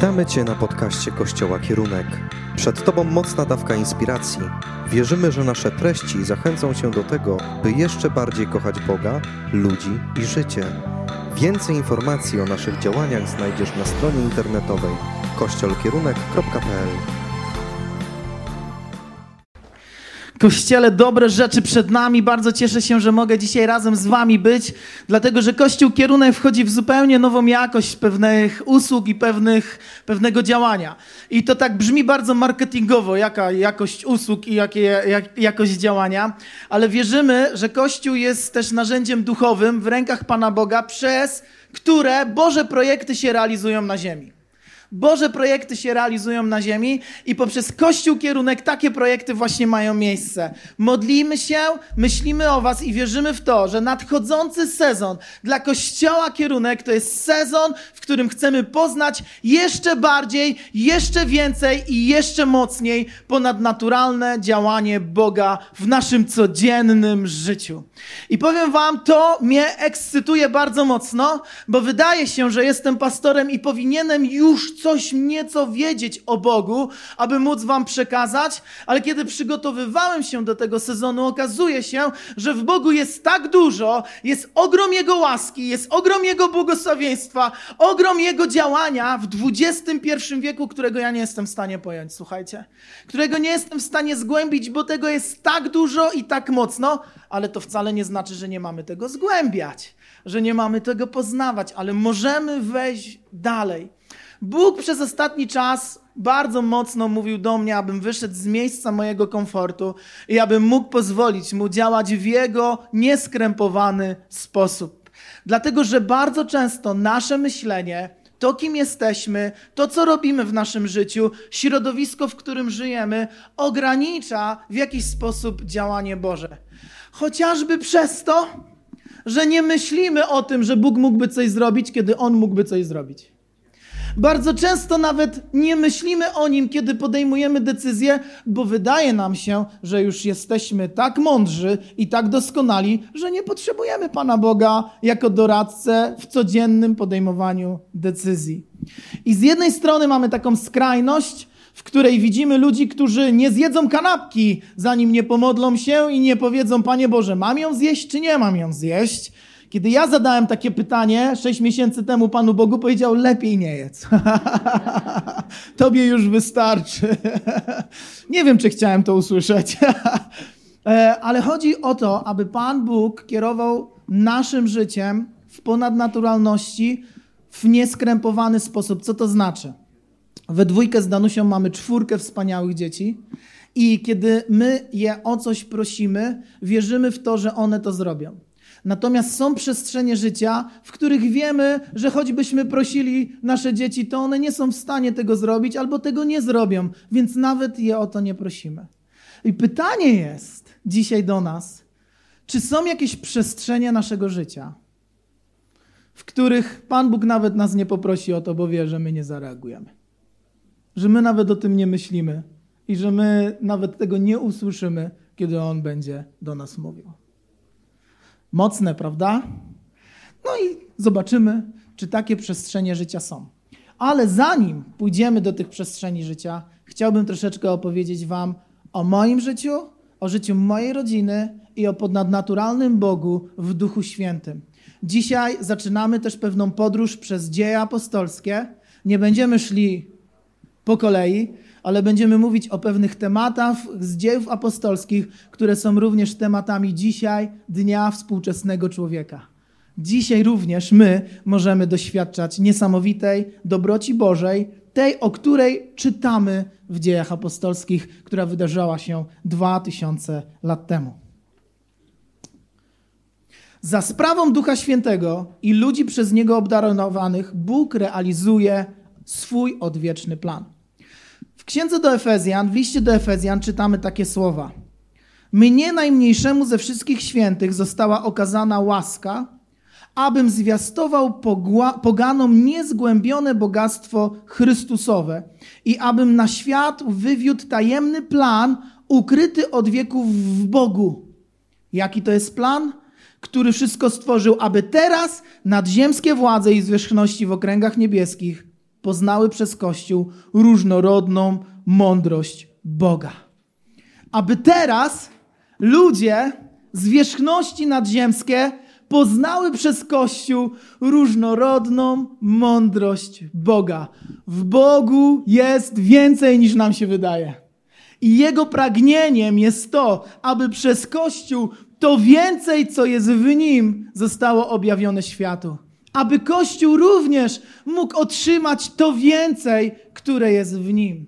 Witamy Cię na podcaście Kościoła Kierunek. Przed Tobą mocna dawka inspiracji. Wierzymy, że nasze treści zachęcą Cię do tego, by jeszcze bardziej kochać Boga, ludzi i życie. Więcej informacji o naszych działaniach znajdziesz na stronie internetowej kościolkierunek.pl. Kościele, dobre rzeczy przed nami. Bardzo cieszę się, że mogę dzisiaj razem z Wami być, dlatego że Kościół Kierunek wchodzi w zupełnie nową jakość pewnych usług i pewnych, pewnego działania. I to tak brzmi bardzo marketingowo, jaka jakość usług i jakie, jak, jakość działania, ale wierzymy, że Kościół jest też narzędziem duchowym w rękach Pana Boga, przez które Boże projekty się realizują na ziemi. Boże projekty się realizują na ziemi i poprzez Kościół kierunek takie projekty właśnie mają miejsce. Modlimy się, myślimy o Was i wierzymy w to, że nadchodzący sezon dla Kościoła kierunek to jest sezon, w którym chcemy poznać jeszcze bardziej, jeszcze więcej i jeszcze mocniej ponadnaturalne działanie Boga w naszym codziennym życiu. I powiem Wam, to mnie ekscytuje bardzo mocno, bo wydaje się, że jestem pastorem i powinienem już coś nieco wiedzieć o Bogu, aby móc Wam przekazać, ale kiedy przygotowywałem się do tego sezonu, okazuje się, że w Bogu jest tak dużo, jest ogrom Jego łaski, jest ogrom Jego błogosławieństwa, ogrom Jego działania w XXI wieku, którego ja nie jestem w stanie pojąć, słuchajcie, którego nie jestem w stanie zgłębić, bo tego jest tak dużo i tak mocno, ale to wcale nie znaczy, że nie mamy tego zgłębiać, że nie mamy tego poznawać, ale możemy wejść dalej. Bóg przez ostatni czas bardzo mocno mówił do mnie, abym wyszedł z miejsca mojego komfortu i abym mógł pozwolić mu działać w jego nieskrępowany sposób. Dlatego, że bardzo często nasze myślenie, to kim jesteśmy, to co robimy w naszym życiu, środowisko, w którym żyjemy, ogranicza w jakiś sposób działanie Boże. Chociażby przez to, że nie myślimy o tym, że Bóg mógłby coś zrobić, kiedy On mógłby coś zrobić. Bardzo często nawet nie myślimy o nim, kiedy podejmujemy decyzje, bo wydaje nam się, że już jesteśmy tak mądrzy i tak doskonali, że nie potrzebujemy Pana Boga jako doradcę w codziennym podejmowaniu decyzji. I z jednej strony mamy taką skrajność, w której widzimy ludzi, którzy nie zjedzą kanapki, zanim nie pomodlą się i nie powiedzą, Panie Boże, mam ją zjeść, czy nie mam ją zjeść. Kiedy ja zadałem takie pytanie sześć miesięcy temu Panu Bogu, powiedział: Lepiej nie jedz. Tobie już wystarczy. nie wiem, czy chciałem to usłyszeć. E, ale chodzi o to, aby Pan Bóg kierował naszym życiem w ponadnaturalności, w nieskrępowany sposób. Co to znaczy? We dwójkę z Danusią mamy czwórkę wspaniałych dzieci. I kiedy my je o coś prosimy, wierzymy w to, że one to zrobią. Natomiast są przestrzenie życia, w których wiemy, że choćbyśmy prosili nasze dzieci, to one nie są w stanie tego zrobić albo tego nie zrobią, więc nawet je o to nie prosimy. I pytanie jest dzisiaj do nas, czy są jakieś przestrzenie naszego życia, w których Pan Bóg nawet nas nie poprosi o to, bo wie, że my nie zareagujemy. Że my nawet o tym nie myślimy i że my nawet tego nie usłyszymy, kiedy On będzie do nas mówił. Mocne, prawda? No i zobaczymy, czy takie przestrzenie życia są. Ale zanim pójdziemy do tych przestrzeni życia, chciałbym troszeczkę opowiedzieć Wam o moim życiu, o życiu mojej rodziny i o podnadnaturalnym Bogu w Duchu Świętym. Dzisiaj zaczynamy też pewną podróż przez dzieje apostolskie. Nie będziemy szli po kolei, ale będziemy mówić o pewnych tematach z dziejów apostolskich, które są również tematami dzisiaj, dnia współczesnego człowieka. Dzisiaj również my możemy doświadczać niesamowitej dobroci Bożej, tej, o której czytamy w dziejach apostolskich, która wydarzała się dwa tysiące lat temu. Za sprawą Ducha Świętego i ludzi przez Niego obdarowanych, Bóg realizuje swój odwieczny plan. Księdze do Efezjan, w liście do Efezjan czytamy takie słowa. Mnie najmniejszemu ze wszystkich świętych została okazana łaska, abym zwiastował poganom niezgłębione bogactwo Chrystusowe i abym na świat wywiódł tajemny plan ukryty od wieków w Bogu. Jaki to jest plan? Który wszystko stworzył, aby teraz nadziemskie władze i zwierzchności w okręgach niebieskich poznały przez Kościół różnorodną mądrość Boga. Aby teraz ludzie zwierzchności nadziemskie poznały przez Kościół różnorodną mądrość Boga. W Bogu jest więcej niż nam się wydaje. I Jego pragnieniem jest to, aby przez Kościół to więcej, co jest w Nim, zostało objawione światu. Aby Kościół również mógł otrzymać to więcej, które jest w Nim.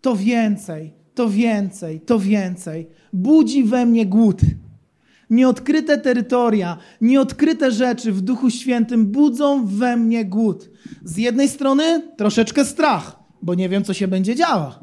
To więcej, to więcej, to więcej. Budzi we mnie głód. Nieodkryte terytoria, nieodkryte rzeczy w Duchu Świętym budzą we mnie głód. Z jednej strony troszeczkę strach, bo nie wiem, co się będzie działo.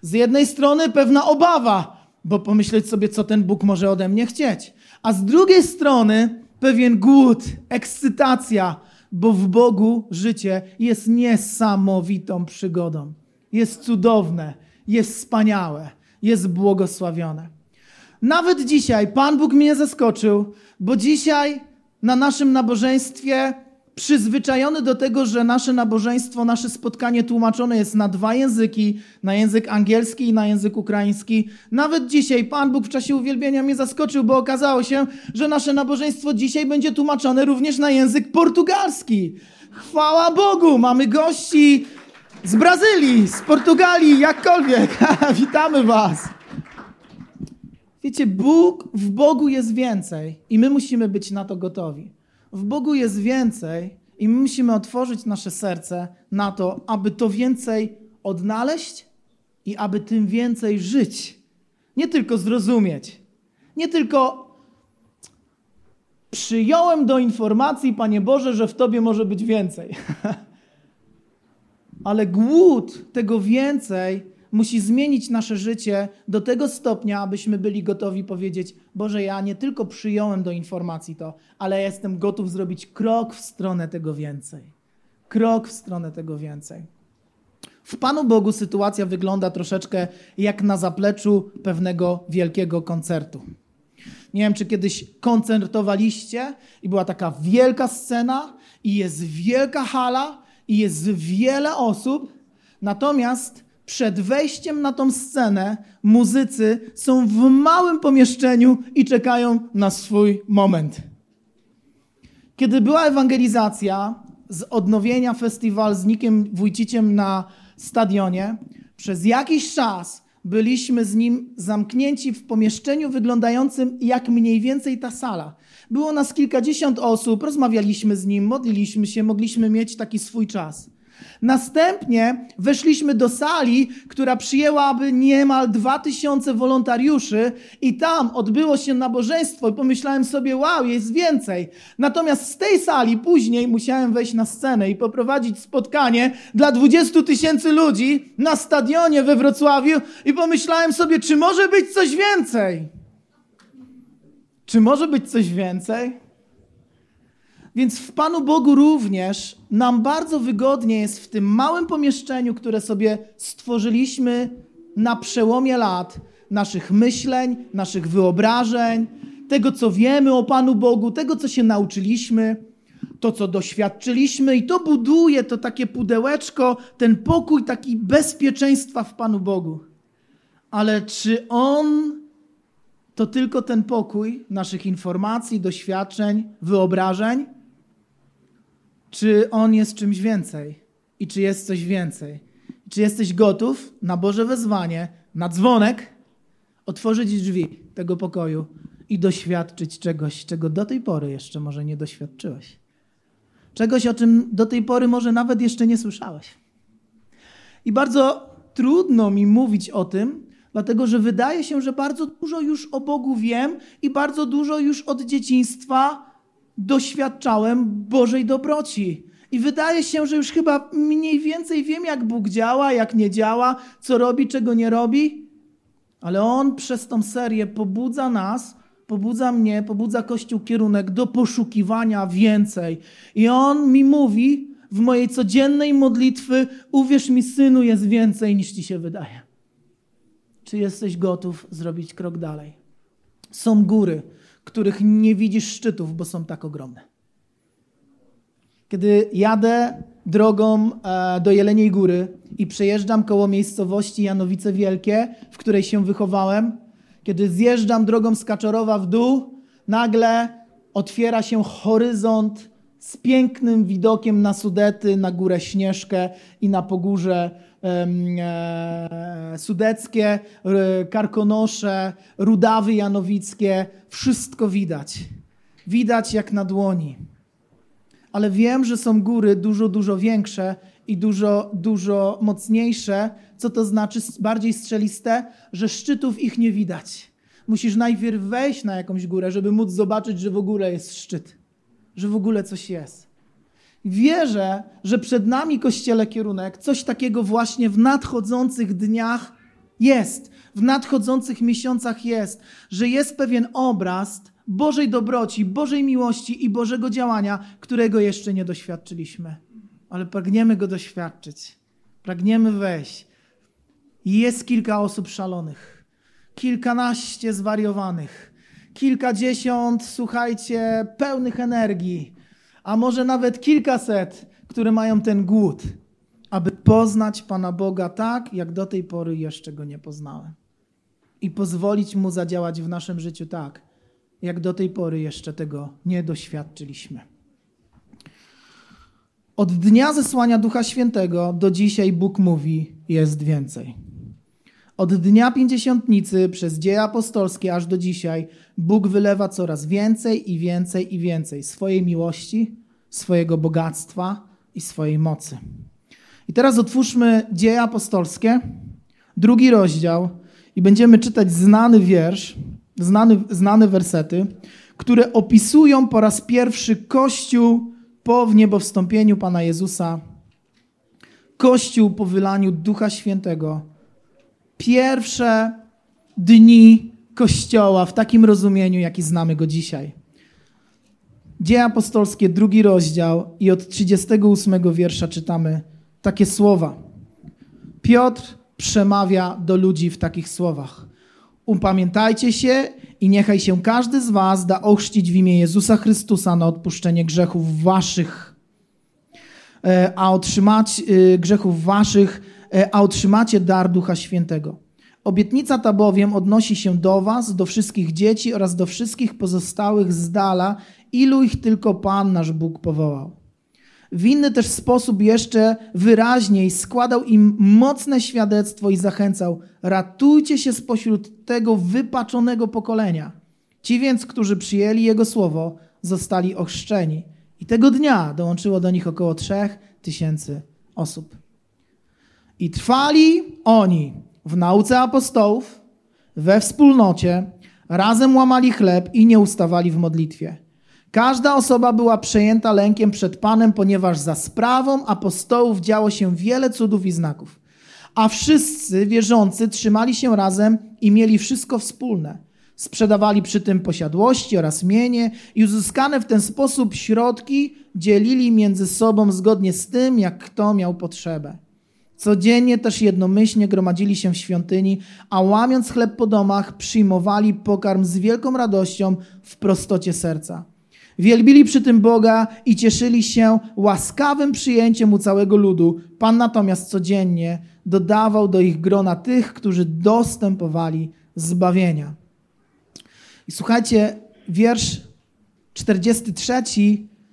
Z jednej strony pewna obawa, bo pomyśleć sobie, co ten Bóg może ode mnie chcieć. A z drugiej strony pewien głód, ekscytacja, bo w Bogu życie jest niesamowitą przygodą. Jest cudowne, jest wspaniałe, jest błogosławione. Nawet dzisiaj Pan Bóg mnie zaskoczył, bo dzisiaj na naszym nabożeństwie przyzwyczajony do tego, że nasze nabożeństwo, nasze spotkanie tłumaczone jest na dwa języki, na język angielski i na język ukraiński. Nawet dzisiaj Pan Bóg w czasie uwielbienia mnie zaskoczył, bo okazało się, że nasze nabożeństwo dzisiaj będzie tłumaczone również na język portugalski. Chwała Bogu, mamy gości z Brazylii, z Portugalii, jakkolwiek. Witamy Was. Wiecie, Bóg, w Bogu jest więcej i my musimy być na to gotowi. W Bogu jest więcej i my musimy otworzyć nasze serce na to, aby to więcej odnaleźć i aby tym więcej żyć. Nie tylko zrozumieć, nie tylko przyjąłem do informacji, Panie Boże, że w Tobie może być więcej. Ale głód tego więcej musi zmienić nasze życie do tego stopnia, abyśmy byli gotowi powiedzieć: Boże, ja nie tylko przyjąłem do informacji to, ale jestem gotów zrobić krok w stronę tego więcej. Krok w stronę tego więcej. W Panu Bogu sytuacja wygląda troszeczkę jak na zapleczu pewnego wielkiego koncertu. Nie wiem, czy kiedyś koncertowaliście i była taka wielka scena, i jest wielka hala, i jest wiele osób, natomiast przed wejściem na tą scenę muzycy są w małym pomieszczeniu i czekają na swój moment. Kiedy była ewangelizacja z odnowienia festiwal z Nikiem Wójciciem na stadionie, przez jakiś czas byliśmy z nim zamknięci w pomieszczeniu wyglądającym jak mniej więcej ta sala. Było nas kilkadziesiąt osób, rozmawialiśmy z nim, modliliśmy się, mogliśmy mieć taki swój czas. Następnie weszliśmy do sali, która przyjęłaby niemal dwa tysiące wolontariuszy i tam odbyło się nabożeństwo i pomyślałem sobie, wow, jest więcej. Natomiast z tej sali później musiałem wejść na scenę i poprowadzić spotkanie dla 20 tysięcy ludzi na stadionie we Wrocławiu i pomyślałem sobie, czy może być coś więcej? Czy może być coś więcej? Więc w Panu Bogu również nam bardzo wygodnie jest w tym małym pomieszczeniu, które sobie stworzyliśmy na przełomie lat, naszych myśleń, naszych wyobrażeń, tego, co wiemy o Panu Bogu, tego, co się nauczyliśmy, to, co doświadczyliśmy, i to buduje to takie pudełeczko, ten pokój, taki bezpieczeństwa w Panu Bogu. Ale czy On to tylko ten pokój naszych informacji, doświadczeń, wyobrażeń? Czy On jest czymś więcej i czy jest coś więcej. Czy jesteś gotów na Boże wezwanie, na dzwonek, otworzyć drzwi tego pokoju i doświadczyć czegoś, czego do tej pory jeszcze może nie doświadczyłeś. Czegoś, o czym do tej pory może nawet jeszcze nie słyszałeś. I bardzo trudno mi mówić o tym, dlatego że wydaje się, że bardzo dużo już o Bogu wiem i bardzo dużo już od dzieciństwa doświadczałem Bożej dobroci. I wydaje się, że już chyba mniej więcej wiem, jak Bóg działa, jak nie działa, co robi, czego nie robi. Ale On przez tą serię pobudza nas, pobudza mnie, pobudza Kościół kierunek do poszukiwania więcej. I On mi mówi w mojej codziennej modlitwy: Uwierz mi, synu, jest więcej niż ci się wydaje. Czy jesteś gotów zrobić krok dalej? Są góry, których nie widzisz szczytów, bo są tak ogromne. Kiedy jadę drogą e, do Jeleniej Góry i przejeżdżam koło miejscowości Janowice Wielkie, w której się wychowałem, kiedy zjeżdżam drogą z Kaczorowa w dół, nagle otwiera się horyzont z pięknym widokiem na Sudety, na górę Śnieżkę i na pogórze Sudeckie, Karkonosze, Rudawy Janowickie. Wszystko widać. Widać jak na dłoni. Ale wiem, że są góry dużo, dużo większe i dużo, dużo mocniejsze. Co to znaczy bardziej strzeliste? Że szczytów ich nie widać. Musisz najpierw wejść na jakąś górę, żeby móc zobaczyć, że w ogóle jest szczyt, że w ogóle coś jest. Wierzę, że przed nami, Kościele, kierunek, coś takiego właśnie w nadchodzących dniach jest, w nadchodzących miesiącach jest, że jest pewien obraz Bożej dobroci, Bożej miłości i Bożego działania, którego jeszcze nie doświadczyliśmy. Ale pragniemy go doświadczyć. Pragniemy wejść. Jest kilka osób szalonych, kilkanaście zwariowanych, kilkadziesiąt, słuchajcie, pełnych energii, a może nawet kilkaset, które mają ten głód, aby poznać Pana Boga tak, jak do tej pory jeszcze go nie poznałem. I pozwolić mu zadziałać w naszym życiu tak, jak do tej pory jeszcze tego nie doświadczyliśmy. Od dnia zesłania Ducha Świętego do dzisiaj Bóg mówi: jest więcej. Od dnia pięćdziesiątnicy przez dzieje apostolskie aż do dzisiaj Bóg wylewa coraz więcej i więcej i więcej swojej miłości, swojego bogactwa i swojej mocy. I teraz otwórzmy dzieje apostolskie, drugi rozdział i będziemy czytać znany wiersz, znane, znane wersety, które opisują po raz pierwszy Kościół po wniebowstąpieniu Pana Jezusa, Kościół po wylaniu Ducha Świętego. Pierwsze dni Kościoła w takim rozumieniu, jaki znamy go dzisiaj. Dzieje apostolskie, drugi rozdział i od 38 wiersza czytamy takie słowa. Piotr przemawia do ludzi w takich słowach. Upamiętajcie się i niechaj się każdy z was da ochrzcić w imię Jezusa Chrystusa na odpuszczenie grzechów waszych, e, a otrzymać e, grzechów waszych, a otrzymacie dar Ducha Świętego. Obietnica ta bowiem odnosi się do was, do wszystkich dzieci oraz do wszystkich pozostałych z dala, ilu ich tylko Pan nasz Bóg powołał. W inny też sposób jeszcze wyraźniej składał im mocne świadectwo i zachęcał: ratujcie się spośród tego wypaczonego pokolenia. Ci więc, którzy przyjęli Jego słowo, zostali ochrzczeni. I tego dnia dołączyło do nich około trzech tysięcy osób. I trwali oni w nauce apostołów, we wspólnocie, razem łamali chleb i nie ustawali w modlitwie Każda osoba była przejęta lękiem przed Panem, ponieważ za sprawą apostołów działo się wiele cudów i znaków. A wszyscy wierzący trzymali się razem i mieli wszystko wspólne. Sprzedawali przy tym posiadłości oraz mienie i uzyskane w ten sposób środki dzielili między sobą zgodnie z tym, jak kto miał potrzebę. Codziennie też jednomyślnie gromadzili się w świątyni, a łamiąc chleb po domach, przyjmowali pokarm z wielką radością w prostocie serca Wielbili przy tym Boga i cieszyli się łaskawym przyjęciem u całego ludu. Pan natomiast codziennie dodawał do ich grona tych, którzy dostępowali zbawienia. I słuchajcie, wiersz 43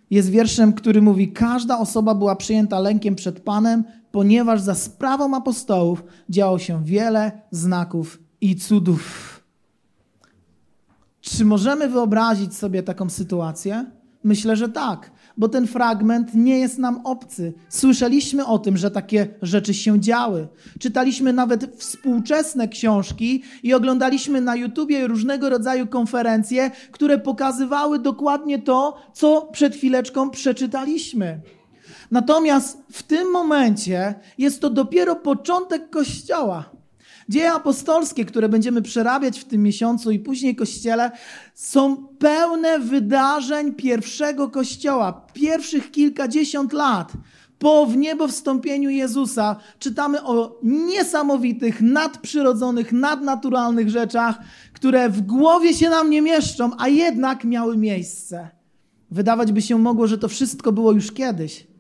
jest wierszem, który mówi: Każda osoba była przyjęta lękiem przed Panem, ponieważ za sprawą apostołów działo się wiele znaków i cudów. Czy możemy wyobrazić sobie taką sytuację? Myślę, że tak, bo ten fragment nie jest nam obcy. Słyszeliśmy o tym, że takie rzeczy się działy. Czytaliśmy nawet współczesne książki i oglądaliśmy na YouTubie różnego rodzaju konferencje, które pokazywały dokładnie to, co przed chwileczką przeczytaliśmy. Natomiast w tym momencie jest to dopiero początek Kościoła. Dzieje apostolskie, które będziemy przerabiać w tym miesiącu i później Kościele, są pełne wydarzeń pierwszego Kościoła, pierwszych kilkadziesiąt lat. Po wniebowstąpieniu Jezusa czytamy o niesamowitych, nadprzyrodzonych, nadnaturalnych rzeczach, które w głowie się nam nie mieszczą, a jednak miały miejsce. Wydawać by się mogło, że to wszystko było już kiedyś.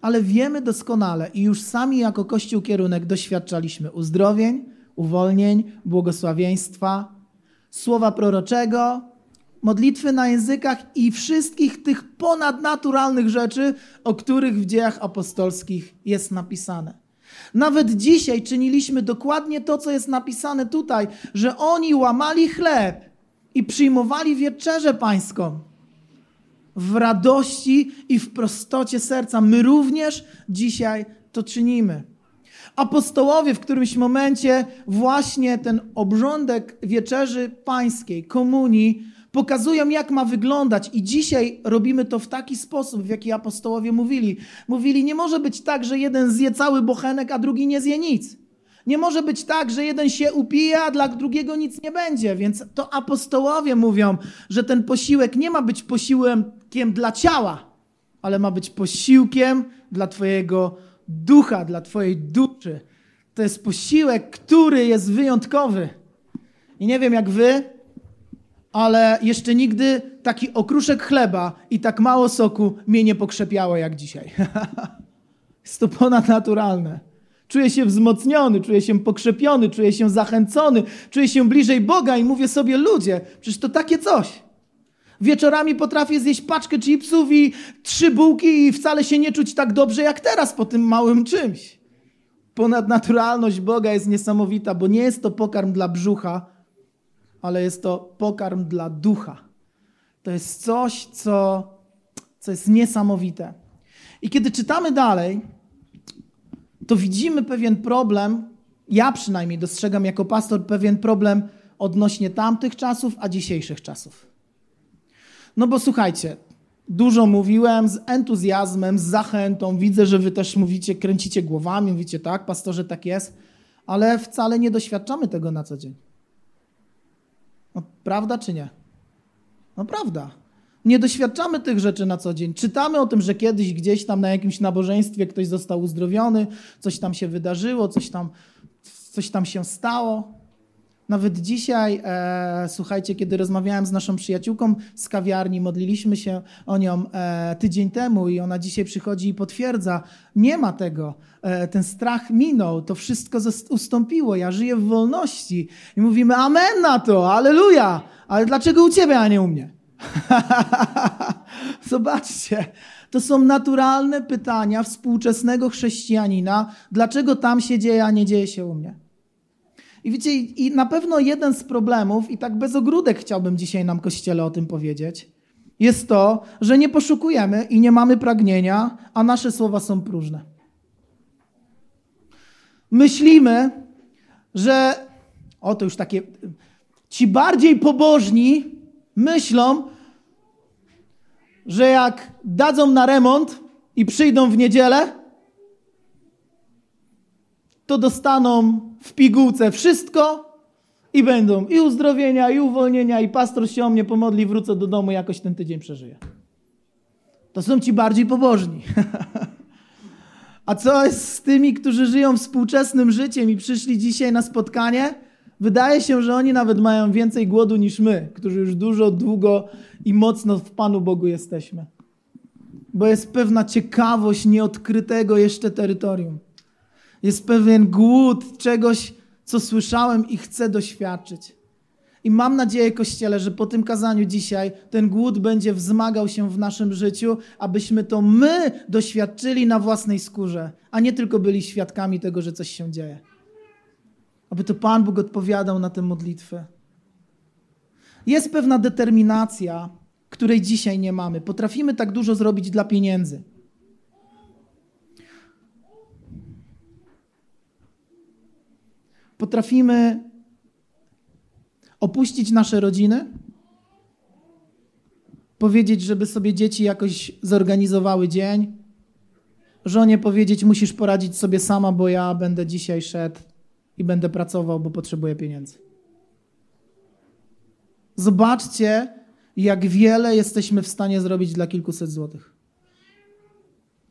Ale wiemy doskonale i już sami jako Kościół kierunek doświadczaliśmy uzdrowień, uwolnień, błogosławieństwa, słowa proroczego, modlitwy na językach i wszystkich tych ponadnaturalnych rzeczy, o których w dziejach apostolskich jest napisane. Nawet dzisiaj czyniliśmy dokładnie to, co jest napisane tutaj, że oni łamali chleb i przyjmowali wieczerzę pańską w radości i w prostocie serca. My również dzisiaj to czynimy. Apostołowie w którymś momencie właśnie ten obrządek wieczerzy pańskiej, komunii, pokazują, jak ma wyglądać. I dzisiaj robimy to w taki sposób, w jaki apostołowie mówili. Mówili, nie może być tak, że jeden zje cały bochenek, a drugi nie zje nic. Nie może być tak, że jeden się upije, a dla drugiego nic nie będzie. Więc to apostołowie mówią, że ten posiłek nie ma być posiłkiem dla ciała, ale ma być posiłkiem dla Twojego ducha, dla Twojej duszy. To jest posiłek, który jest wyjątkowy. I nie wiem jak Wy, ale jeszcze nigdy taki okruszek chleba i tak mało soku mnie nie pokrzepiało jak dzisiaj. Jest to ponadnaturalne. Czuję się wzmocniony, czuję się pokrzepiony, czuję się zachęcony, czuję się bliżej Boga i mówię sobie, ludzie, przecież to takie coś. Wieczorami potrafię zjeść paczkę chipsów i trzy bułki i wcale się nie czuć tak dobrze jak teraz po tym małym czymś. Ponadnaturalność Boga jest niesamowita, bo nie jest to pokarm dla brzucha, ale jest to pokarm dla ducha. To jest coś, co, co jest niesamowite. I kiedy czytamy dalej, to widzimy pewien problem, ja przynajmniej dostrzegam jako pastor pewien problem odnośnie tamtych czasów, a dzisiejszych czasów. No bo słuchajcie, dużo mówiłem z entuzjazmem, z zachętą. Widzę, że wy też mówicie, kręcicie głowami, mówicie tak, pastorze, tak jest, ale wcale nie doświadczamy tego na co dzień. No, prawda czy nie? No prawda. Nie doświadczamy tych rzeczy na co dzień. Czytamy o tym, że kiedyś gdzieś tam na jakimś nabożeństwie ktoś został uzdrowiony, coś tam się wydarzyło, coś tam, coś tam się stało. Nawet dzisiaj, e, słuchajcie, kiedy rozmawiałem z naszą przyjaciółką z kawiarni, modliliśmy się o nią e, tydzień temu i ona dzisiaj przychodzi i potwierdza, nie ma tego, e, ten strach minął, to wszystko ustąpiło, ja żyję w wolności. I mówimy amen na to, aleluja, ale dlaczego u ciebie, a nie u mnie? Zobaczcie, to są naturalne pytania współczesnego chrześcijanina, dlaczego tam się dzieje, a nie dzieje się u mnie. I wiecie, i na pewno jeden z problemów, i tak bez ogródek chciałbym dzisiaj nam Kościele o tym powiedzieć, jest to, że nie poszukujemy i nie mamy pragnienia, a nasze słowa są próżne. Myślimy, że o to już takie. Ci bardziej pobożni myślą, że jak dadzą na remont i przyjdą w niedzielę, to dostaną w pigułce wszystko i będą i uzdrowienia, i uwolnienia, i pastor się o mnie pomodli, wrócę do domu, jakoś ten tydzień przeżyję. To są ci bardziej pobożni. A co jest z tymi, którzy żyją współczesnym życiem i przyszli dzisiaj na spotkanie? Wydaje się, że oni nawet mają więcej głodu niż my, którzy już dużo, długo i mocno w Panu Bogu jesteśmy. Bo jest pewna ciekawość nieodkrytego jeszcze terytorium. Jest pewien głód czegoś, co słyszałem i chcę doświadczyć. I mam nadzieję, Kościele, że po tym kazaniu dzisiaj ten głód będzie wzmagał się w naszym życiu, abyśmy to my doświadczyli na własnej skórze, a nie tylko byli świadkami tego, że coś się dzieje. Aby to Pan Bóg odpowiadał na tę modlitwę. Jest pewna determinacja, której dzisiaj nie mamy. Potrafimy tak dużo zrobić dla pieniędzy. Potrafimy opuścić nasze rodziny, powiedzieć, żeby sobie dzieci jakoś zorganizowały dzień, żonie powiedzieć, musisz poradzić sobie sama, bo ja będę dzisiaj szedł i będę pracował, bo potrzebuję pieniędzy. Zobaczcie, jak wiele jesteśmy w stanie zrobić dla kilkuset złotych.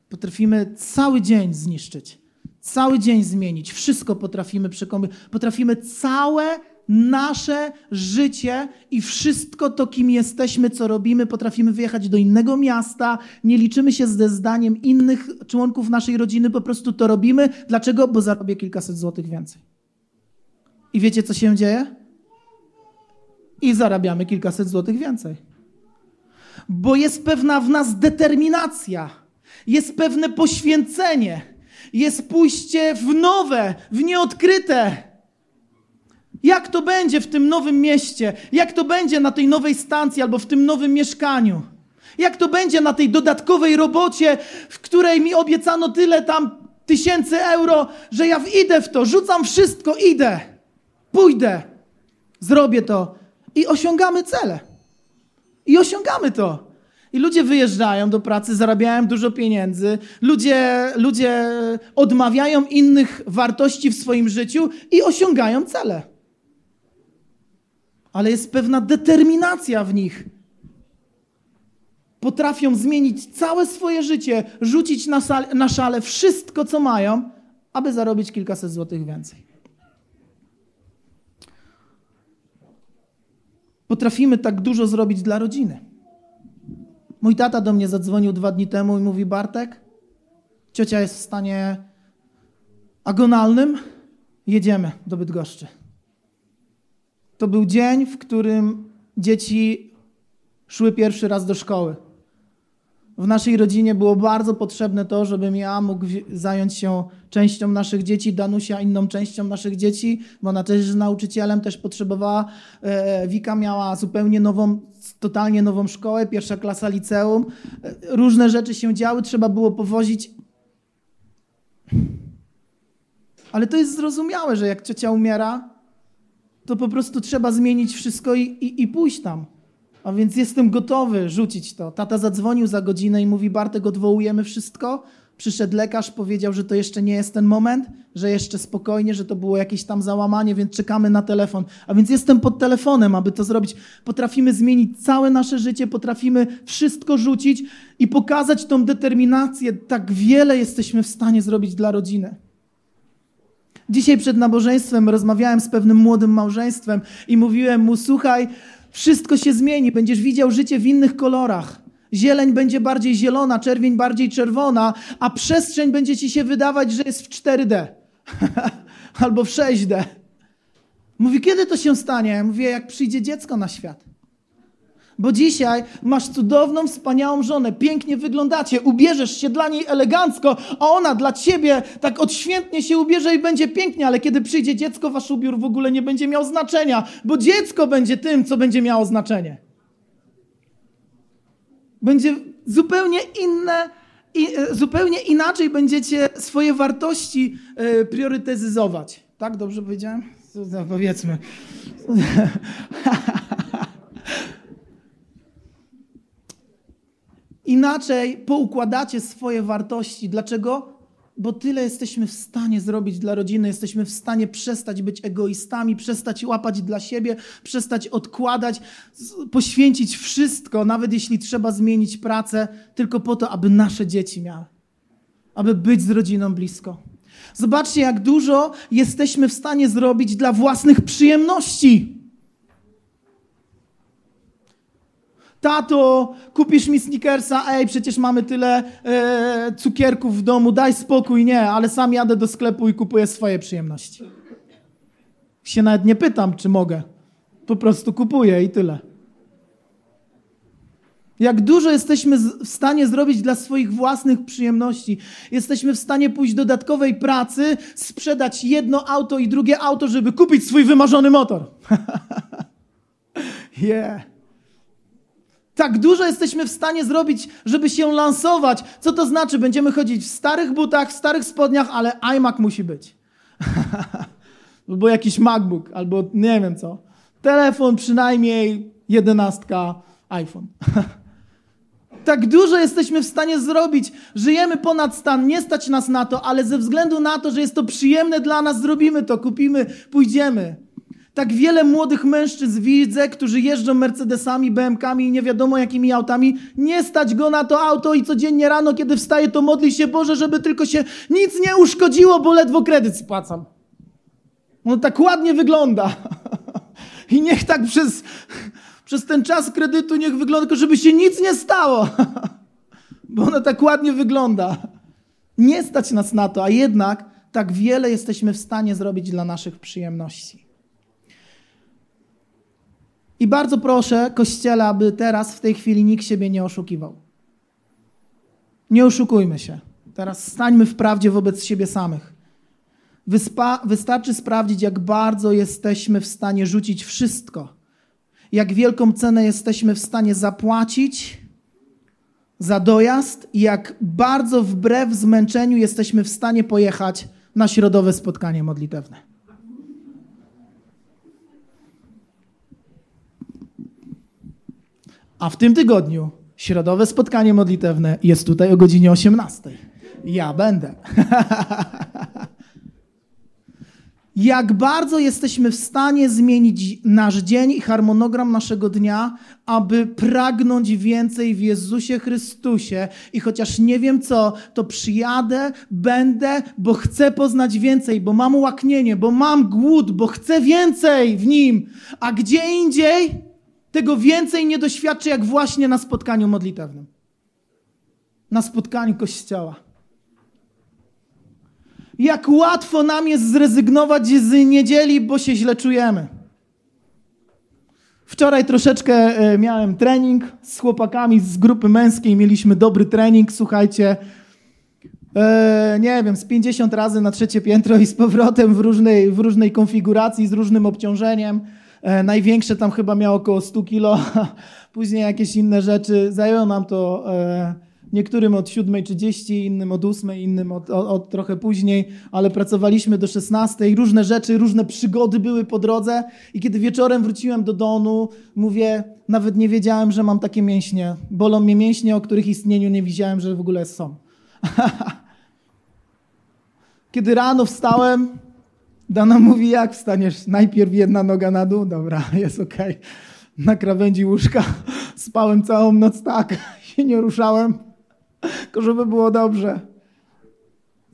Potrafimy cały dzień zniszczyć cały dzień zmienić. Wszystko potrafimy przekombinować. Potrafimy całe nasze życie i wszystko to, kim jesteśmy, co robimy, potrafimy wyjechać do innego miasta, nie liczymy się ze zdaniem innych członków naszej rodziny, po prostu to robimy. Dlaczego? Bo zarobię kilkaset złotych więcej. I wiecie, co się dzieje? I zarabiamy kilkaset złotych więcej. Bo jest pewna w nas determinacja, jest pewne poświęcenie, jest pójście w nowe, w nieodkryte. Jak to będzie w tym nowym mieście? Jak to będzie na tej nowej stacji albo w tym nowym mieszkaniu? Jak to będzie na tej dodatkowej robocie, w której mi obiecano tyle tam tysięcy euro, że ja idę w to, rzucam wszystko, idę, pójdę, zrobię to i osiągamy cele. I osiągamy to. I ludzie wyjeżdżają do pracy, zarabiają dużo pieniędzy, ludzie, ludzie odmawiają innych wartości w swoim życiu i osiągają cele ale jest pewna determinacja w nich. Potrafią zmienić całe swoje życie, rzucić na, sal, na szale wszystko, co mają, aby zarobić kilkaset złotych więcej. Potrafimy tak dużo zrobić dla rodziny. Mój tata do mnie zadzwonił dwa dni temu i mówi: Bartek, ciocia jest w stanie agonalnym, jedziemy do Bydgoszczy. To był dzień, w którym dzieci szły pierwszy raz do szkoły. W naszej rodzinie było bardzo potrzebne to, żebym ja mógł zająć się częścią naszych dzieci, Danusia inną częścią naszych dzieci, bo ona też jest nauczycielem, też potrzebowała. E, Wika miała zupełnie nową, totalnie nową szkołę, pierwsza klasa liceum. E, różne rzeczy się działy, trzeba było powozić. Ale to jest zrozumiałe, że jak ciocia umiera, to po prostu trzeba zmienić wszystko i, i, i pójść tam. A więc jestem gotowy rzucić to. Tata zadzwonił za godzinę i mówi: Bartek, odwołujemy wszystko. Przyszedł lekarz, powiedział, że to jeszcze nie jest ten moment, że jeszcze spokojnie, że to było jakieś tam załamanie, więc czekamy na telefon. A więc jestem pod telefonem, aby to zrobić. Potrafimy zmienić całe nasze życie, potrafimy wszystko rzucić i pokazać tą determinację. Tak wiele jesteśmy w stanie zrobić dla rodziny. Dzisiaj przed nabożeństwem rozmawiałem z pewnym młodym małżeństwem i mówiłem mu: Słuchaj, wszystko się zmieni, będziesz widział życie w innych kolorach. Zieleń będzie bardziej zielona, czerwień bardziej czerwona, a przestrzeń będzie ci się wydawać, że jest w 4D albo w 6D. Mówi, kiedy to się stanie? Mówię, jak przyjdzie dziecko na świat. Bo dzisiaj masz cudowną, wspaniałą żonę, pięknie wyglądacie, ubierzesz się dla niej elegancko, a ona dla ciebie tak odświętnie się ubierze i będzie pięknie, ale kiedy przyjdzie dziecko, wasz ubiór w ogóle nie będzie miał znaczenia, bo dziecko będzie tym, co będzie miało znaczenie. Będzie zupełnie inne, i, e, zupełnie inaczej będziecie swoje wartości y, priorytetyzować. Tak, dobrze powiedziałem? Powiedzmy. inaczej poukładacie swoje wartości. Dlaczego? Bo tyle jesteśmy w stanie zrobić dla rodziny, jesteśmy w stanie przestać być egoistami, przestać łapać dla siebie, przestać odkładać, poświęcić wszystko, nawet jeśli trzeba zmienić pracę, tylko po to, aby nasze dzieci miały, aby być z rodziną blisko. Zobaczcie, jak dużo jesteśmy w stanie zrobić dla własnych przyjemności. Tato, kupisz mi sneakersa, ej, przecież mamy tyle e, cukierków w domu, daj spokój, nie, ale sam jadę do sklepu i kupuję swoje przyjemności. Się nawet nie pytam, czy mogę. Po prostu kupuję i tyle. Jak dużo jesteśmy w stanie zrobić dla swoich własnych przyjemności. Jesteśmy w stanie pójść dodatkowej pracy, sprzedać jedno auto i drugie auto, żeby kupić swój wymarzony motor. yeah. Tak dużo jesteśmy w stanie zrobić, żeby się lansować. Co to znaczy? Będziemy chodzić w starych butach, w starych spodniach, ale iMac musi być. albo jakiś MacBook, albo nie wiem co. Telefon przynajmniej jedenastka iPhone. tak dużo jesteśmy w stanie zrobić. Żyjemy ponad stan, nie stać nas na to, ale ze względu na to, że jest to przyjemne dla nas, zrobimy to, kupimy, pójdziemy. Tak wiele młodych mężczyzn widzę, którzy jeżdżą Mercedesami, BMKami i nie wiadomo jakimi autami. Nie stać go na to auto i codziennie rano, kiedy wstaje, to modli się Boże, żeby tylko się nic nie uszkodziło, bo ledwo kredyt spłacam. On tak ładnie wygląda. I niech tak przez, przez ten czas kredytu niech wygląda, tylko żeby się nic nie stało. Bo ono tak ładnie wygląda. Nie stać nas na to, a jednak tak wiele jesteśmy w stanie zrobić dla naszych przyjemności. I bardzo proszę Kościele, aby teraz, w tej chwili nikt siebie nie oszukiwał. Nie oszukujmy się. Teraz stańmy w prawdzie wobec siebie samych. Wyspa, wystarczy sprawdzić, jak bardzo jesteśmy w stanie rzucić wszystko, jak wielką cenę jesteśmy w stanie zapłacić za dojazd i jak bardzo wbrew zmęczeniu jesteśmy w stanie pojechać na środowe spotkanie modlitewne. A w tym tygodniu środowe spotkanie modlitewne jest tutaj o godzinie 18. Ja będę. jak bardzo jesteśmy w stanie zmienić nasz dzień i harmonogram naszego dnia, aby pragnąć więcej w Jezusie Chrystusie. I chociaż nie wiem co, to przyjadę, będę, bo chcę poznać więcej, bo mam łaknienie, bo mam głód, bo chcę więcej w Nim. A gdzie indziej tego więcej nie doświadczę, jak właśnie na spotkaniu modlitewnym. Na spotkaniu Kościoła. Jak łatwo nam jest zrezygnować z niedzieli, bo się źle czujemy. Wczoraj troszeczkę e, miałem trening z chłopakami z grupy męskiej. Mieliśmy dobry trening, słuchajcie. E, nie wiem, z 50 razy na trzecie piętro i z powrotem w różnej, w różnej konfiguracji, z różnym obciążeniem. E, największe tam chyba miało około 100 kilo. Później jakieś inne rzeczy. Zajęło nam to. Niektórym od 7.30, innym od 8, innym od, od, od, trochę później, ale pracowaliśmy do 16. Różne rzeczy, różne przygody były po drodze. I kiedy wieczorem wróciłem do domu, mówię, nawet nie wiedziałem, że mam takie mięśnie. Bolą mnie mięśnie, o których istnieniu nie widziałem, że w ogóle są. kiedy rano wstałem, Dana mówi, jak wstaniesz? Najpierw jedna noga na dół, dobra, jest okej. Okay. Na krawędzi łóżka spałem całą noc tak, się nie ruszałem tylko żeby było dobrze.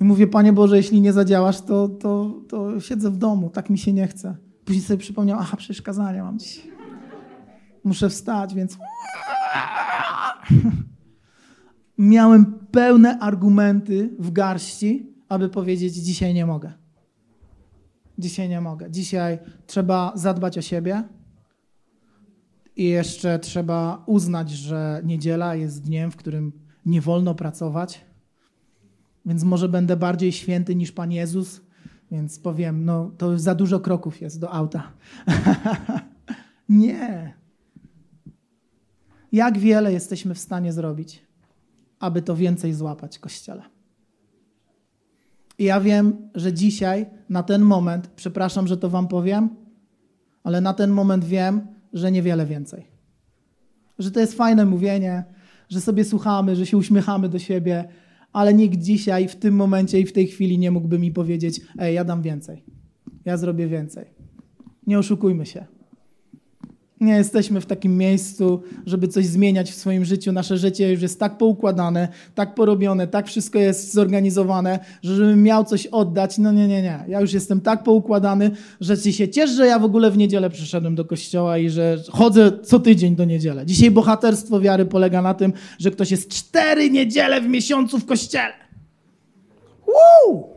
I mówię, Panie Boże, jeśli nie zadziałasz, to, to, to siedzę w domu, tak mi się nie chce. Później sobie przypomniał, aha, przecież mam dziś. Muszę wstać, więc... Miałem pełne argumenty w garści, aby powiedzieć, dzisiaj nie mogę. Dzisiaj nie mogę. Dzisiaj trzeba zadbać o siebie, i jeszcze trzeba uznać, że niedziela jest dniem, w którym nie wolno pracować, więc może będę bardziej święty niż Pan Jezus, więc powiem, no to za dużo kroków jest do auta. nie. Jak wiele jesteśmy w stanie zrobić, aby to więcej złapać Kościele? I ja wiem, że dzisiaj, na ten moment, przepraszam, że to Wam powiem, ale na ten moment wiem, że niewiele więcej. Że to jest fajne mówienie, że sobie słuchamy, że się uśmiechamy do siebie, ale nikt dzisiaj, w tym momencie i w tej chwili nie mógłby mi powiedzieć: Ej, ja dam więcej, ja zrobię więcej. Nie oszukujmy się. Nie jesteśmy w takim miejscu, żeby coś zmieniać w swoim życiu. Nasze życie już jest tak poukładane, tak porobione, tak wszystko jest zorganizowane, że żebym miał coś oddać, no nie, nie, nie. Ja już jestem tak poukładany, że się cieszę, że ja w ogóle w niedzielę przyszedłem do kościoła i że chodzę co tydzień do niedzielę. Dzisiaj bohaterstwo wiary polega na tym, że ktoś jest cztery niedziele w miesiącu w kościele. Woo!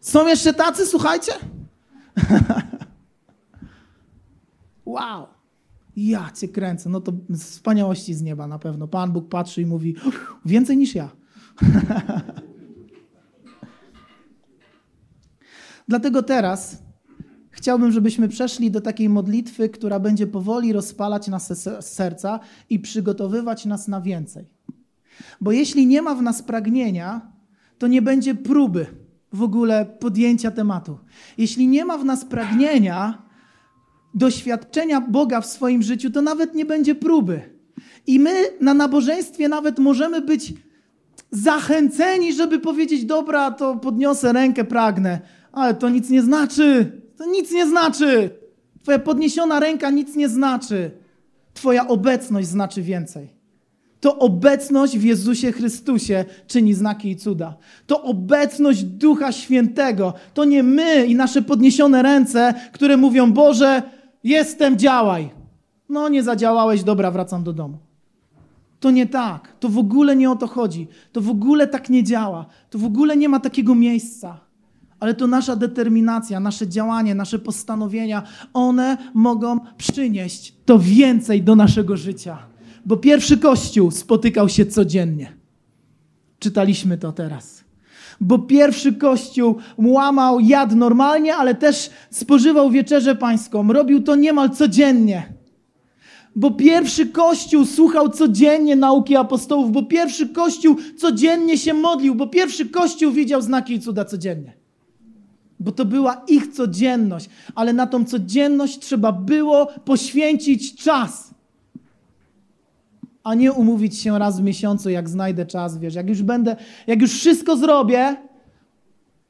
Są jeszcze tacy, słuchajcie? Wow! Ja cię kręcę. No to wspaniałości z nieba na pewno. Pan Bóg patrzy i mówi: Więcej niż ja. Dlatego teraz chciałbym, żebyśmy przeszli do takiej modlitwy, która będzie powoli rozpalać nasze serca i przygotowywać nas na więcej. Bo jeśli nie ma w nas pragnienia, to nie będzie próby w ogóle podjęcia tematu. Jeśli nie ma w nas pragnienia, doświadczenia Boga w swoim życiu, to nawet nie będzie próby. I my na nabożeństwie nawet możemy być zachęceni, żeby powiedzieć: Dobra, to podniosę rękę, pragnę. Ale to nic nie znaczy. To nic nie znaczy. Twoja podniesiona ręka nic nie znaczy. Twoja obecność znaczy więcej. To obecność w Jezusie Chrystusie czyni znaki i cuda. To obecność Ducha Świętego. To nie my i nasze podniesione ręce, które mówią: Boże, Jestem, działaj. No, nie zadziałałeś, dobra, wracam do domu. To nie tak. To w ogóle nie o to chodzi. To w ogóle tak nie działa. To w ogóle nie ma takiego miejsca. Ale to nasza determinacja, nasze działanie, nasze postanowienia, one mogą przynieść to więcej do naszego życia. Bo pierwszy kościół spotykał się codziennie. Czytaliśmy to teraz. Bo pierwszy kościół łamał, jadł normalnie, ale też spożywał wieczerzę pańską. Robił to niemal codziennie. Bo pierwszy kościół słuchał codziennie nauki apostołów, bo pierwszy kościół codziennie się modlił, bo pierwszy kościół widział znaki i cuda codziennie. Bo to była ich codzienność, ale na tą codzienność trzeba było poświęcić czas a nie umówić się raz w miesiącu, jak znajdę czas, wiesz, jak już będę, jak już wszystko zrobię,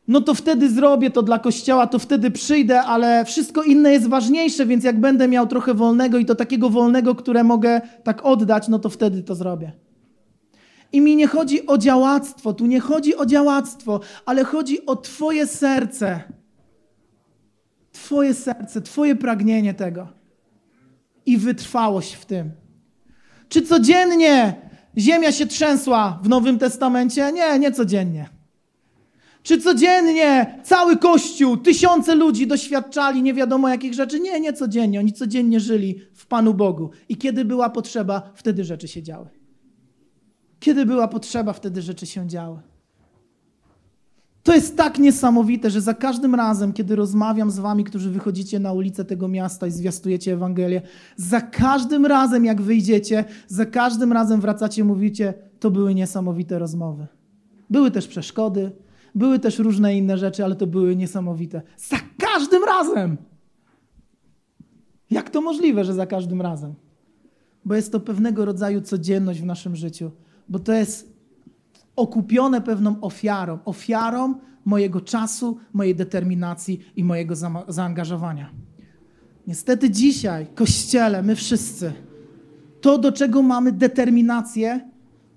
no to wtedy zrobię to dla kościoła, to wtedy przyjdę, ale wszystko inne jest ważniejsze, więc jak będę miał trochę wolnego i to takiego wolnego, które mogę tak oddać, no to wtedy to zrobię. I mi nie chodzi o działactwo, tu nie chodzi o działactwo, ale chodzi o Twoje serce. Twoje serce, Twoje pragnienie tego i wytrwałość w tym. Czy codziennie ziemia się trzęsła w Nowym Testamencie? Nie, nie codziennie. Czy codziennie cały Kościół, tysiące ludzi doświadczali nie wiadomo jakich rzeczy? Nie, nie codziennie. Oni codziennie żyli w Panu Bogu. I kiedy była potrzeba, wtedy rzeczy się działy. Kiedy była potrzeba, wtedy rzeczy się działy. To jest tak niesamowite, że za każdym razem, kiedy rozmawiam z wami, którzy wychodzicie na ulicę tego miasta i zwiastujecie Ewangelię, za każdym razem, jak wyjdziecie, za każdym razem wracacie, mówicie, to były niesamowite rozmowy. Były też przeszkody, były też różne inne rzeczy, ale to były niesamowite. Za każdym razem! Jak to możliwe, że za każdym razem? Bo jest to pewnego rodzaju codzienność w naszym życiu, bo to jest okupione pewną ofiarą, ofiarą mojego czasu, mojej determinacji i mojego za zaangażowania. Niestety dzisiaj, Kościele, my wszyscy, to do czego mamy determinację,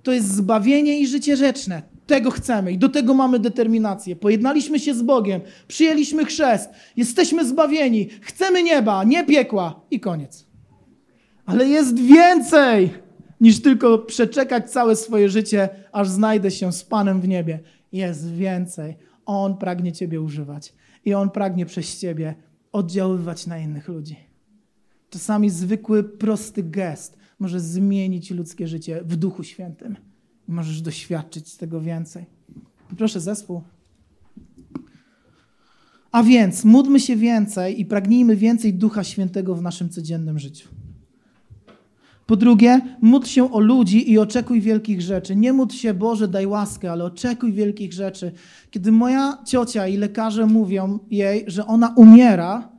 to jest zbawienie i życie rzeczne. Tego chcemy i do tego mamy determinację. Pojednaliśmy się z Bogiem, przyjęliśmy chrzest, jesteśmy zbawieni, chcemy nieba, nie piekła i koniec. Ale jest więcej niż tylko przeczekać całe swoje życie, aż znajdę się z Panem w niebie. Jest więcej. On pragnie Ciebie używać i On pragnie przez Ciebie oddziaływać na innych ludzi. Czasami zwykły, prosty gest może zmienić ludzkie życie w Duchu Świętym. Możesz doświadczyć tego więcej. Proszę zespół. A więc módlmy się więcej i pragnijmy więcej Ducha Świętego w naszym codziennym życiu. Po drugie, módl się o ludzi i oczekuj wielkich rzeczy. Nie módl się, Boże, daj łaskę, ale oczekuj wielkich rzeczy. Kiedy moja ciocia i lekarze mówią jej, że ona umiera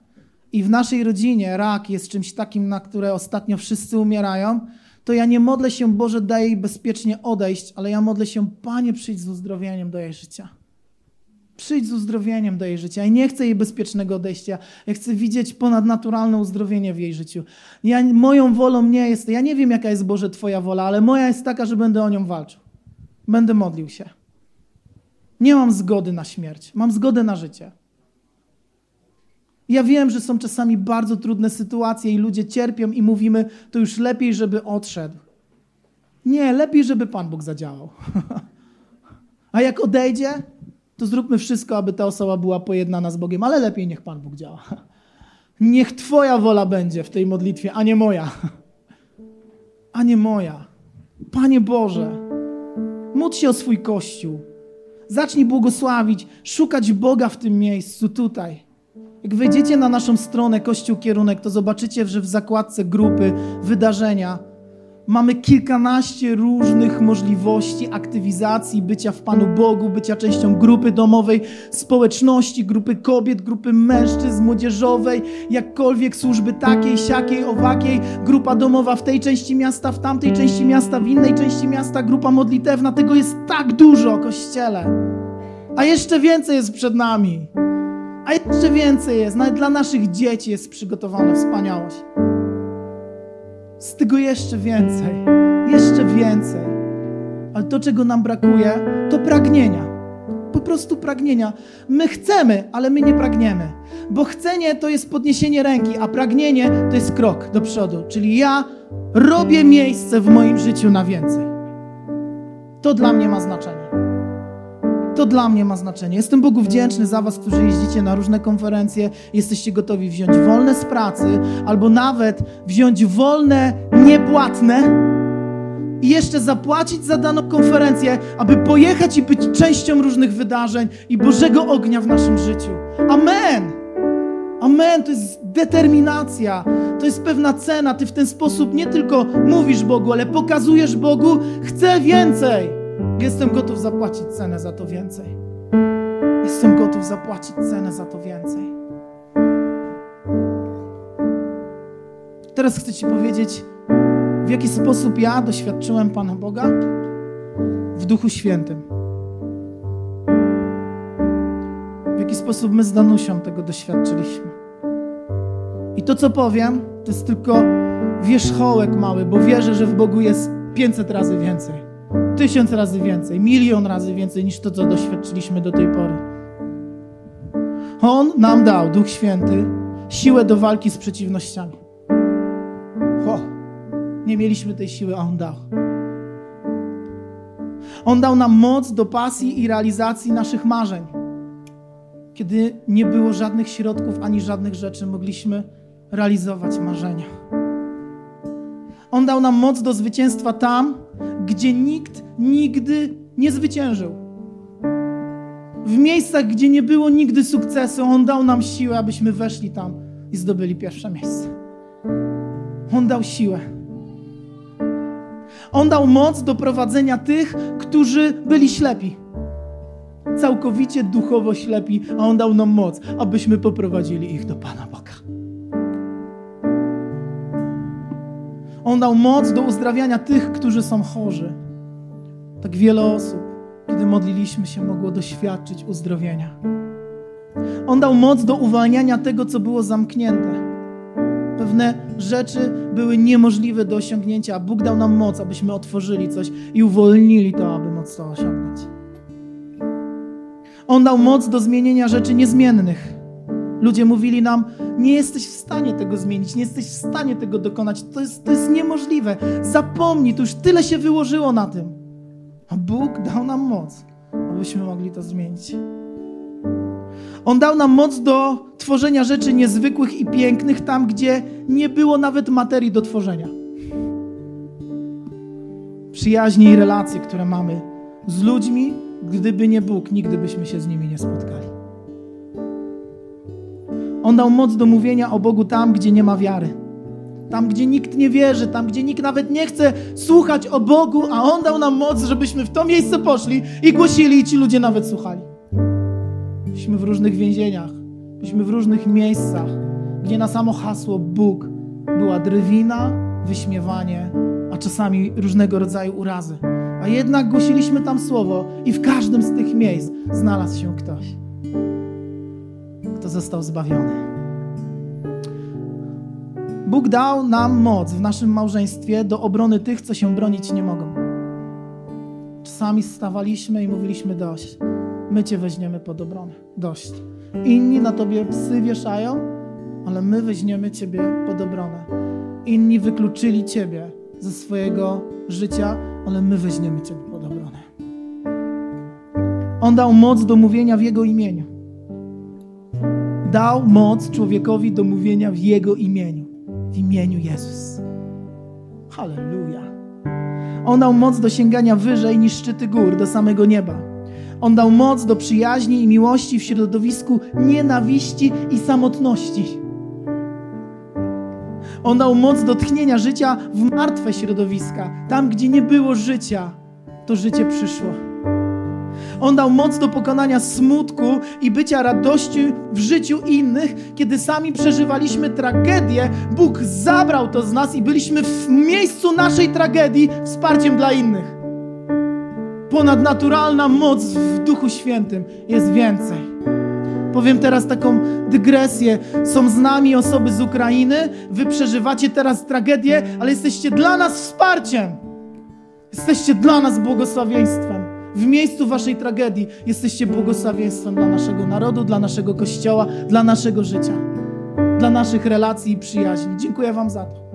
i w naszej rodzinie rak jest czymś takim, na które ostatnio wszyscy umierają, to ja nie modlę się, Boże, daj jej bezpiecznie odejść, ale ja modlę się, Panie, przyjdź z uzdrowieniem do jej życia. Przyjdź z uzdrowieniem do jej życia. I nie chcę jej bezpiecznego odejścia. Ja chcę widzieć ponadnaturalne uzdrowienie w jej życiu. Ja, moją wolą nie jest, ja nie wiem, jaka jest Boże Twoja wola, ale moja jest taka, że będę o nią walczył. Będę modlił się. Nie mam zgody na śmierć, mam zgodę na życie. Ja wiem, że są czasami bardzo trudne sytuacje i ludzie cierpią i mówimy, to już lepiej, żeby odszedł. Nie, lepiej, żeby Pan Bóg zadziałał. A jak odejdzie, to zróbmy wszystko, aby ta osoba była pojednana z Bogiem, ale lepiej niech Pan Bóg działa. Niech Twoja wola będzie w tej modlitwie, a nie moja. A nie moja. Panie Boże, módl się o swój Kościół. Zacznij błogosławić, szukać Boga w tym miejscu, tutaj. Jak wejdziecie na naszą stronę Kościół Kierunek, to zobaczycie, że w zakładce grupy, wydarzenia, Mamy kilkanaście różnych możliwości aktywizacji bycia w Panu Bogu, bycia częścią grupy domowej, społeczności, grupy kobiet, grupy mężczyzn, młodzieżowej, jakkolwiek służby takiej, siakiej, owakiej, grupa domowa w tej części miasta, w tamtej części miasta, w innej części miasta, grupa modlitewna. Tego jest tak dużo, Kościele. A jeszcze więcej jest przed nami. A jeszcze więcej jest. Nawet dla naszych dzieci jest przygotowana wspaniałość z tego jeszcze więcej, jeszcze więcej. Ale to, czego nam brakuje, to pragnienia. Po prostu pragnienia. My chcemy, ale my nie pragniemy. Bo chcenie to jest podniesienie ręki, a pragnienie to jest krok do przodu. Czyli ja robię miejsce w moim życiu na więcej. To dla mnie ma znaczenie. To dla mnie ma znaczenie. Jestem Bogu wdzięczny za Was, którzy jeździcie na różne konferencje, jesteście gotowi wziąć wolne z pracy, albo nawet wziąć wolne, niepłatne i jeszcze zapłacić za daną konferencję, aby pojechać i być częścią różnych wydarzeń i Bożego ognia w naszym życiu. Amen! Amen, to jest determinacja, to jest pewna cena. Ty w ten sposób nie tylko mówisz Bogu, ale pokazujesz Bogu, chcę więcej. Jestem gotów zapłacić cenę za to więcej. Jestem gotów zapłacić cenę za to więcej. Teraz chcę Ci powiedzieć, w jaki sposób ja doświadczyłem Pana Boga w Duchu Świętym. W jaki sposób my z Danusią tego doświadczyliśmy. I to, co powiem, to jest tylko wierzchołek mały, bo wierzę, że w Bogu jest 500 razy więcej, tysiąc razy więcej, milion razy więcej niż to, co doświadczyliśmy do tej pory. On nam dał, Duch Święty, siłę do walki z przeciwnościami. Ho, nie mieliśmy tej siły, a On dał. On dał nam moc do pasji i realizacji naszych marzeń. Kiedy nie było żadnych środków ani żadnych rzeczy, mogliśmy realizować marzenia. On dał nam moc do zwycięstwa tam, gdzie nikt nigdy nie zwyciężył. W miejscach, gdzie nie było nigdy sukcesu, On dał nam siłę, abyśmy weszli tam i zdobyli pierwsze miejsce. On dał siłę. On dał moc do prowadzenia tych, którzy byli ślepi. Całkowicie duchowo ślepi, a On dał nam moc, abyśmy poprowadzili ich do Pana Boga. On dał moc do uzdrawiania tych, którzy są chorzy. Tak wiele osób, kiedy modliliśmy się, mogło doświadczyć uzdrowienia. On dał moc do uwalniania tego, co było zamknięte. Pewne rzeczy były niemożliwe do osiągnięcia, a Bóg dał nam moc, abyśmy otworzyli coś i uwolnili to, aby móc to osiągnąć. On dał moc do zmienienia rzeczy niezmiennych. Ludzie mówili nam, nie jesteś w stanie tego zmienić, nie jesteś w stanie tego dokonać, to jest, to jest niemożliwe. Zapomnij, to już tyle się wyłożyło na tym. A Bóg dał nam moc, abyśmy mogli to zmienić. On dał nam moc do tworzenia rzeczy niezwykłych i pięknych tam, gdzie nie było nawet materii do tworzenia. Przyjaźnie i relacje, które mamy z ludźmi, gdyby nie Bóg, nigdy byśmy się z nimi nie spotkali. On dał moc do mówienia o Bogu tam, gdzie nie ma wiary. Tam, gdzie nikt nie wierzy, tam, gdzie nikt nawet nie chce słuchać o Bogu, a On dał nam moc, żebyśmy w to miejsce poszli i głosili, i ci ludzie nawet słuchali. Byliśmy w różnych więzieniach, byliśmy w różnych miejscach, gdzie na samo hasło Bóg była drwina, wyśmiewanie, a czasami różnego rodzaju urazy. A jednak głosiliśmy tam słowo i w każdym z tych miejsc znalazł się ktoś, został zbawiony. Bóg dał nam moc w naszym małżeństwie do obrony tych, co się bronić nie mogą. Czasami stawaliśmy i mówiliśmy dość my Cię weźmiemy pod obronę. Dość. Inni na Tobie psy wieszają, ale my weźmiemy Ciebie pod obronę. Inni wykluczyli Ciebie ze swojego życia, ale my weźmiemy Ciebie pod obronę. On dał moc do mówienia w Jego imieniu. Dał moc człowiekowi do mówienia w Jego imieniu. W imieniu Jezus. Halleluja. On dał moc do sięgania wyżej niż szczyty gór, do samego nieba. On dał moc do przyjaźni i miłości w środowisku nienawiści i samotności. On dał moc do tchnienia życia w martwe środowiska. Tam, gdzie nie było życia, to życie przyszło. On dał moc do pokonania smutku i bycia radości w życiu innych, kiedy sami przeżywaliśmy tragedię. Bóg zabrał to z nas i byliśmy w miejscu naszej tragedii wsparciem dla innych ponadnaturalna moc w Duchu Świętym. Jest więcej. Powiem teraz taką dygresję. Są z nami osoby z Ukrainy, wy przeżywacie teraz tragedię, ale jesteście dla nas wsparciem. Jesteście dla nas błogosławieństwem. W miejscu waszej tragedii jesteście błogosławieństwem dla naszego narodu, dla naszego kościoła, dla naszego życia, dla naszych relacji i przyjaźni. Dziękuję wam za to.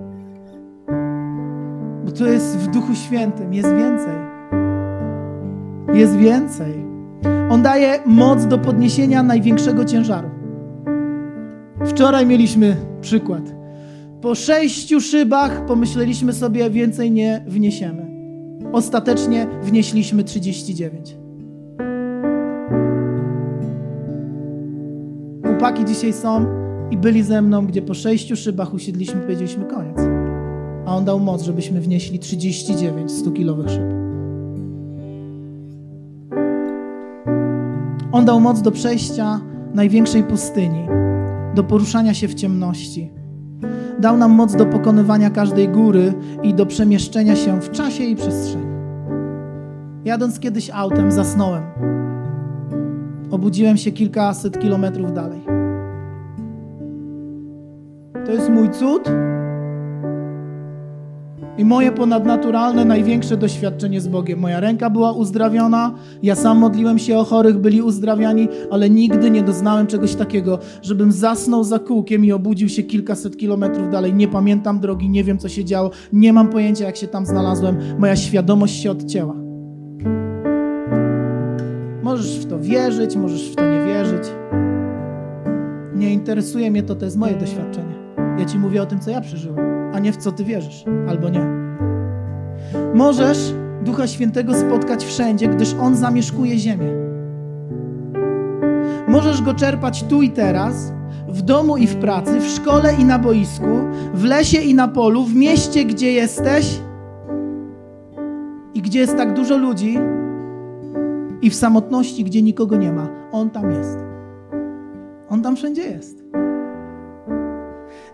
Bo to jest w Duchu Świętym, jest więcej. Jest więcej. On daje moc do podniesienia największego ciężaru. Wczoraj mieliśmy przykład. Po sześciu szybach pomyśleliśmy sobie, więcej nie wniesiemy. Ostatecznie wnieśliśmy 39. Chłopaki dzisiaj są i byli ze mną, gdzie po sześciu szybach usiedliśmy, powiedzieliśmy koniec. A on dał moc, żebyśmy wnieśli 39 100-kilowych szyb. On dał moc do przejścia największej pustyni, do poruszania się w ciemności. Dał nam moc do pokonywania każdej góry i do przemieszczenia się w czasie i przestrzeni. Jadąc kiedyś autem, zasnąłem. Obudziłem się kilkaset kilometrów dalej. To jest mój cud i moje ponadnaturalne, największe doświadczenie z Bogiem. Moja ręka była uzdrawiona, ja sam modliłem się o chorych, byli uzdrawiani, ale nigdy nie doznałem czegoś takiego, żebym zasnął za kółkiem i obudził się kilkaset kilometrów dalej. Nie pamiętam drogi, nie wiem co się działo, nie mam pojęcia jak się tam znalazłem. Moja świadomość się odcięła. Możesz w to wierzyć, możesz w to nie wierzyć. Nie interesuje mnie to, to jest moje doświadczenie. Ja ci mówię o tym, co ja przeżyłem a nie w co ty wierzysz, albo nie. Możesz Ducha Świętego spotkać wszędzie, gdyż On zamieszkuje ziemię. Możesz Go czerpać tu i teraz, w domu i w pracy, w szkole i na boisku, w lesie i na polu, w mieście, gdzie jesteś i gdzie jest tak dużo ludzi i w samotności, gdzie nikogo nie ma. On tam jest. On tam wszędzie jest.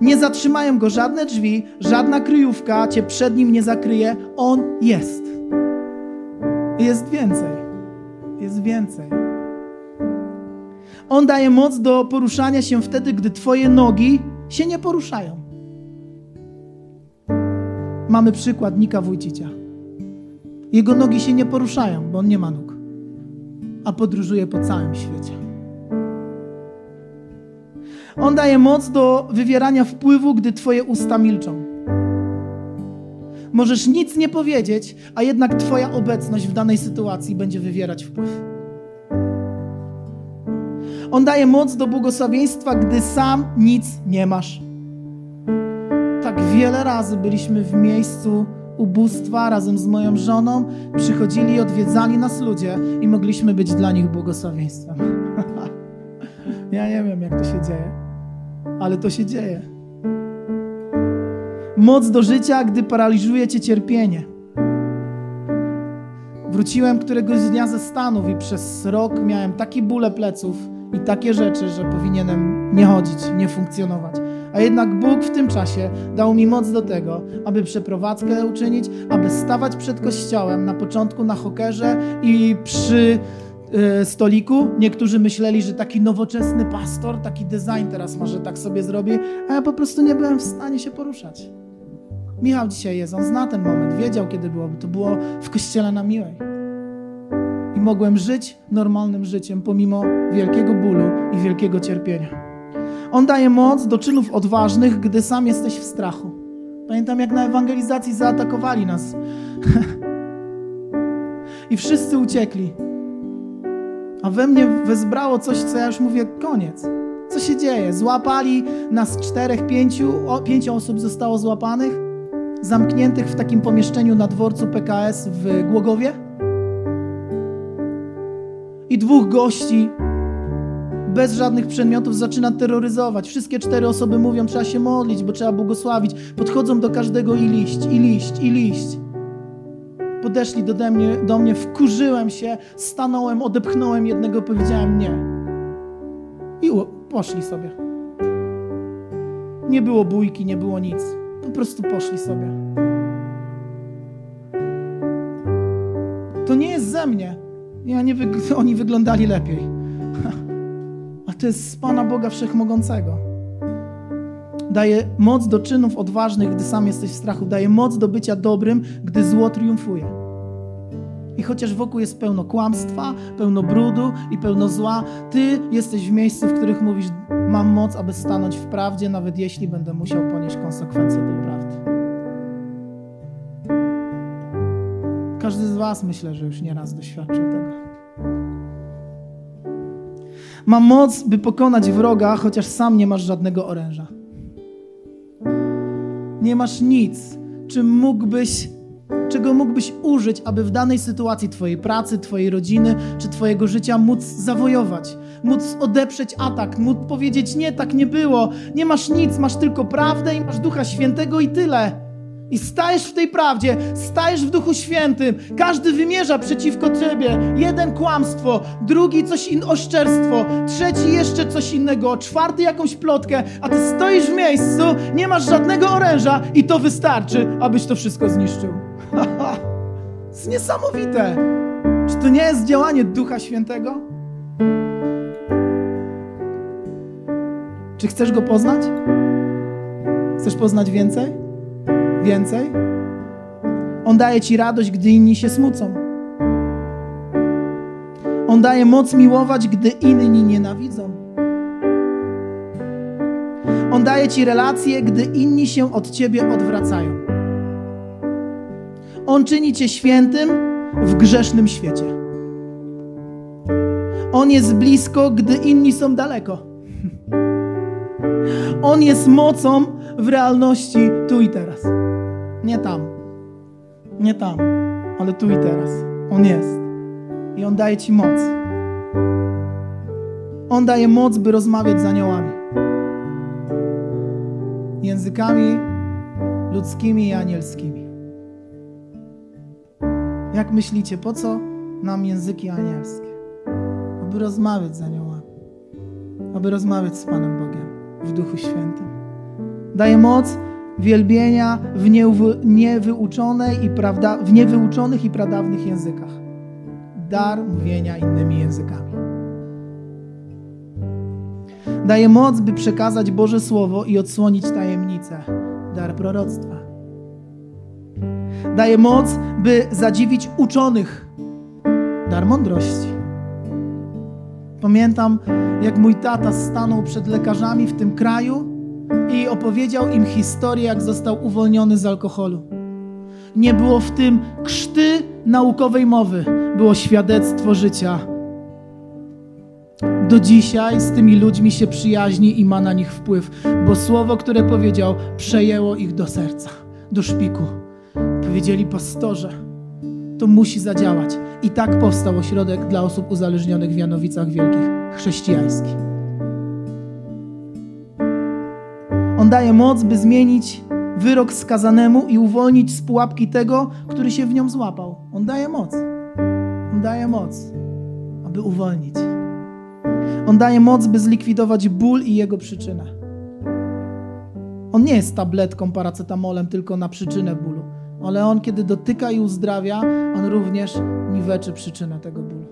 Nie zatrzymają go żadne drzwi, żadna kryjówka cię przed nim nie zakryje. On jest. Jest więcej. Jest więcej. On daje moc do poruszania się wtedy, gdy twoje nogi się nie poruszają. Mamy przykład Nika Wójcicia. Jego nogi się nie poruszają, bo on nie ma nóg, a podróżuje po całym świecie. On daje moc do wywierania wpływu, gdy Twoje usta milczą. Możesz nic nie powiedzieć, a jednak Twoja obecność w danej sytuacji będzie wywierać wpływ. On daje moc do błogosławieństwa, gdy sam nic nie masz. Tak wiele razy byliśmy w miejscu ubóstwa razem z moją żoną, przychodzili i odwiedzali nas ludzie i mogliśmy być dla nich błogosławieństwem. ja nie wiem, jak to się dzieje ale to się dzieje. Moc do życia, gdy paraliżuje cię cierpienie. Wróciłem któregoś dnia ze Stanów i przez rok miałem takie bóle pleców i takie rzeczy, że powinienem nie chodzić, nie funkcjonować. A jednak Bóg w tym czasie dał mi moc do tego, aby przeprowadzkę uczynić, aby stawać przed kościołem na początku na hokerze i przy stoliku. Niektórzy myśleli, że taki nowoczesny pastor, taki design teraz może tak sobie zrobi, a ja po prostu nie byłem w stanie się poruszać. Michał dzisiaj jest, on zna ten moment, wiedział kiedy było, bo to było w kościele na Miłej. I mogłem żyć normalnym życiem pomimo wielkiego bólu i wielkiego cierpienia. On daje moc do czynów odważnych, gdy sam jesteś w strachu. Pamiętam, jak na ewangelizacji zaatakowali nas. I wszyscy uciekli. A we mnie wezbrało coś, co ja już mówię, koniec. Co się dzieje? Złapali nas czterech, pięciu, o, pięć osób zostało złapanych, zamkniętych w takim pomieszczeniu na dworcu PKS w Głogowie. I dwóch gości bez żadnych przedmiotów zaczyna terroryzować. Wszystkie cztery osoby mówią, trzeba się modlić, bo trzeba błogosławić. Podchodzą do każdego i liść, i liść, i liść podeszli do mnie, do mnie, wkurzyłem się, stanąłem, odepchnąłem jednego, powiedziałem nie. I poszli sobie. Nie było bójki, nie było nic. Po prostu poszli sobie. To nie jest ze mnie. Ja nie oni wyglądali lepiej. A to jest z Pana Boga Wszechmogącego. Daje moc do czynów odważnych, gdy sam jesteś w strachu. Daje moc do bycia dobrym, gdy zło triumfuje. I chociaż wokół jest pełno kłamstwa, pełno brudu i pełno zła, Ty jesteś w miejscu, w których mówisz, mam moc, aby stanąć w prawdzie, nawet jeśli będę musiał ponieść konsekwencje tej prawdy. Każdy z Was myślę, że już nieraz doświadczył tego. Mam moc, by pokonać wroga, chociaż sam nie masz żadnego oręża. Nie masz nic, czym mógłbyś, czego mógłbyś użyć, aby w danej sytuacji Twojej pracy, Twojej rodziny czy Twojego życia móc zawojować, móc odeprzeć atak, móc powiedzieć: Nie, tak nie było. Nie masz nic, masz tylko prawdę i masz Ducha Świętego i tyle. I stajesz w tej prawdzie, stajesz w Duchu Świętym. Każdy wymierza przeciwko ciebie. Jeden kłamstwo, drugi coś in oszczerstwo, trzeci jeszcze coś innego, czwarty jakąś plotkę, a ty stoisz w miejscu, nie masz żadnego oręża i to wystarczy, abyś to wszystko zniszczył. To jest niesamowite. Czy to nie jest działanie Ducha Świętego? Czy chcesz go poznać? Chcesz poznać więcej? Więcej? On daje ci radość, gdy inni się smucą. On daje moc miłować, gdy inni nienawidzą. On daje ci relacje, gdy inni się od ciebie odwracają. On czyni cię świętym w grzesznym świecie. On jest blisko, gdy inni są daleko. On jest mocą w realności tu i teraz. Nie tam. Nie tam, ale tu i teraz. On jest. I On daje Ci moc. On daje moc, by rozmawiać z aniołami. Językami ludzkimi i anielskimi. Jak myślicie, po co nam języki anielskie? Aby rozmawiać z aniołami. Aby rozmawiać z Panem Bogiem w Duchu Świętym. Daje moc, wielbienia w niewyuczonej i prawda, w niewyuczonych i pradawnych językach. Dar mówienia innymi językami. Daje moc, by przekazać Boże Słowo i odsłonić tajemnicę. Dar proroctwa. Daje moc, by zadziwić uczonych. Dar mądrości. Pamiętam, jak mój tata stanął przed lekarzami w tym kraju i opowiedział im historię, jak został uwolniony z alkoholu. Nie było w tym krzty naukowej mowy, było świadectwo życia. Do dzisiaj z tymi ludźmi się przyjaźni i ma na nich wpływ, bo słowo, które powiedział, przejęło ich do serca, do szpiku. Powiedzieli pastorze, to musi zadziałać. I tak powstał ośrodek dla osób uzależnionych w Janowicach Wielkich, chrześcijański. On daje moc, by zmienić wyrok skazanemu i uwolnić z pułapki tego, który się w nią złapał. On daje moc. On daje moc, aby uwolnić. On daje moc, by zlikwidować ból i jego przyczynę. On nie jest tabletką, paracetamolem tylko na przyczynę bólu, ale on, kiedy dotyka i uzdrawia, on również niweczy przyczynę tego bólu.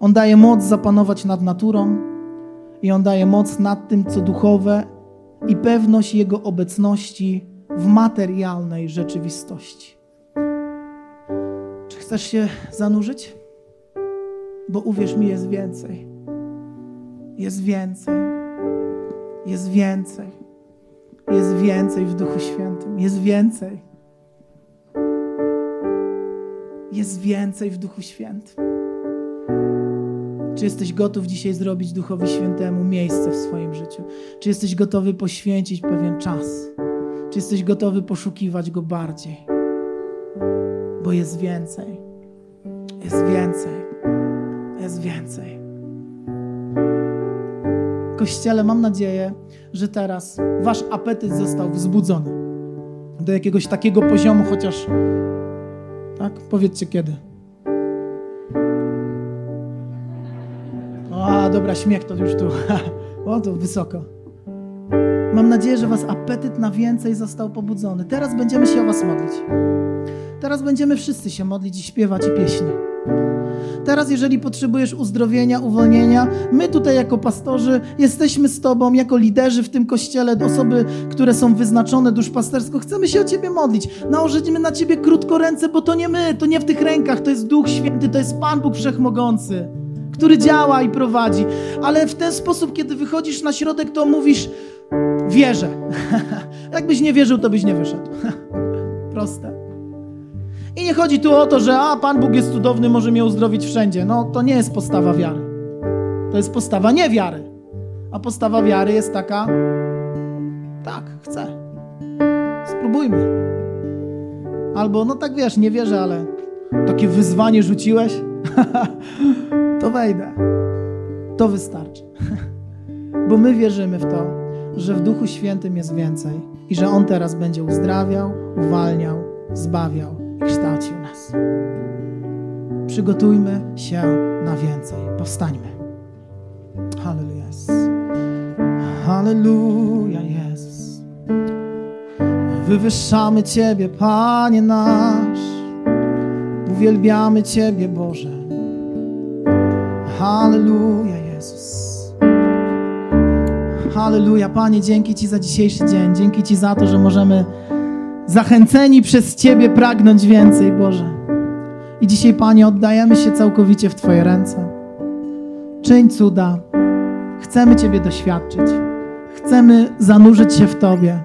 On daje moc zapanować nad naturą i on daje moc nad tym, co duchowe i pewność Jego obecności w materialnej rzeczywistości. Czy chcesz się zanurzyć? Bo uwierz mi, jest więcej. Jest więcej. Jest więcej. Jest więcej w Duchu Świętym. Jest więcej. Jest więcej w Duchu Świętym. Czy jesteś gotów dzisiaj zrobić Duchowi Świętemu miejsce w swoim życiu? Czy jesteś gotowy poświęcić pewien czas? Czy jesteś gotowy poszukiwać Go bardziej? Bo jest więcej. Jest więcej. Jest więcej. Kościele, mam nadzieję, że teraz wasz apetyt został wzbudzony do jakiegoś takiego poziomu, chociaż tak? Powiedzcie kiedy. A, dobra, śmiech to już tu. O, to wysoko. Mam nadzieję, że Was apetyt na więcej został pobudzony. Teraz będziemy się o Was modlić. Teraz będziemy wszyscy się modlić i śpiewać i pieśni. Teraz, jeżeli potrzebujesz uzdrowienia, uwolnienia, my tutaj jako pastorzy jesteśmy z Tobą, jako liderzy w tym kościele, osoby, które są wyznaczone duszpastersko. Chcemy się o Ciebie modlić. Nałożymy na Ciebie krótko ręce, bo to nie my, to nie w tych rękach, to jest Duch Święty, to jest Pan Bóg Wszechmogący, który działa i prowadzi. Ale w ten sposób, kiedy wychodzisz na środek, to mówisz, wierzę. Jakbyś nie wierzył, to byś nie wyszedł. Proste. I nie chodzi tu o to, że a Pan Bóg jest cudowny, może mnie uzdrowić wszędzie. No to nie jest postawa wiary. To jest postawa niewiary. A postawa wiary jest taka, tak, chcę. Spróbujmy. Albo, no tak wiesz, nie wierzę, ale takie wyzwanie rzuciłeś, to wejdę. To wystarczy. Bo my wierzymy w to, że w Duchu Świętym jest więcej i że On teraz będzie uzdrawiał, uwalniał, zbawiał kształcił nas. Przygotujmy się na więcej. Powstańmy. Halleluja. Halleluja, Jezus. Wywyższamy Ciebie, Panie nasz. Uwielbiamy Ciebie, Boże. Halleluja, Jezus. Halleluja, Panie, dzięki Ci za dzisiejszy dzień. Dzięki Ci za to, że możemy zachęceni przez Ciebie pragnąć więcej, Boże. I dzisiaj, Panie, oddajemy się całkowicie w Twoje ręce. Czyń cuda. Chcemy Ciebie doświadczyć. Chcemy zanurzyć się w Tobie.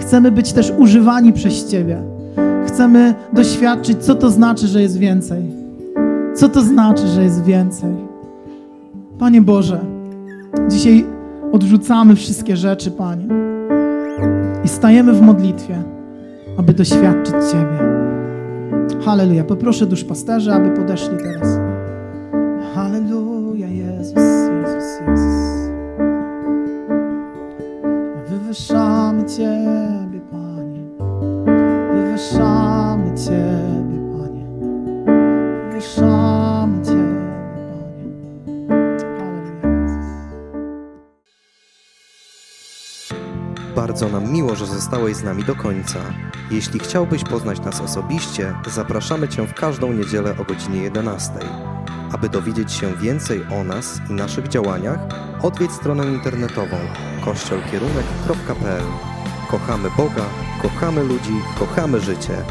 Chcemy być też używani przez Ciebie. Chcemy doświadczyć, co to znaczy, że jest więcej. Co to znaczy, że jest więcej. Panie Boże, dzisiaj odrzucamy wszystkie rzeczy, Panie. I stajemy w modlitwie, aby doświadczyć Ciebie. Halleluja. Poproszę duszpasterzy, aby podeszli teraz. Halleluja, Jezus, Jezus, Jezus. Wywyższamy Ciebie, Panie. Wywyższamy Ciebie, Bardzo nam miło, że zostałeś z nami do końca. Jeśli chciałbyś poznać nas osobiście, zapraszamy Cię w każdą niedzielę o godzinie 11. Aby dowiedzieć się więcej o nas i naszych działaniach, odwiedź stronę internetową kościolkierunek.pl. Kochamy Boga, kochamy ludzi, kochamy życie.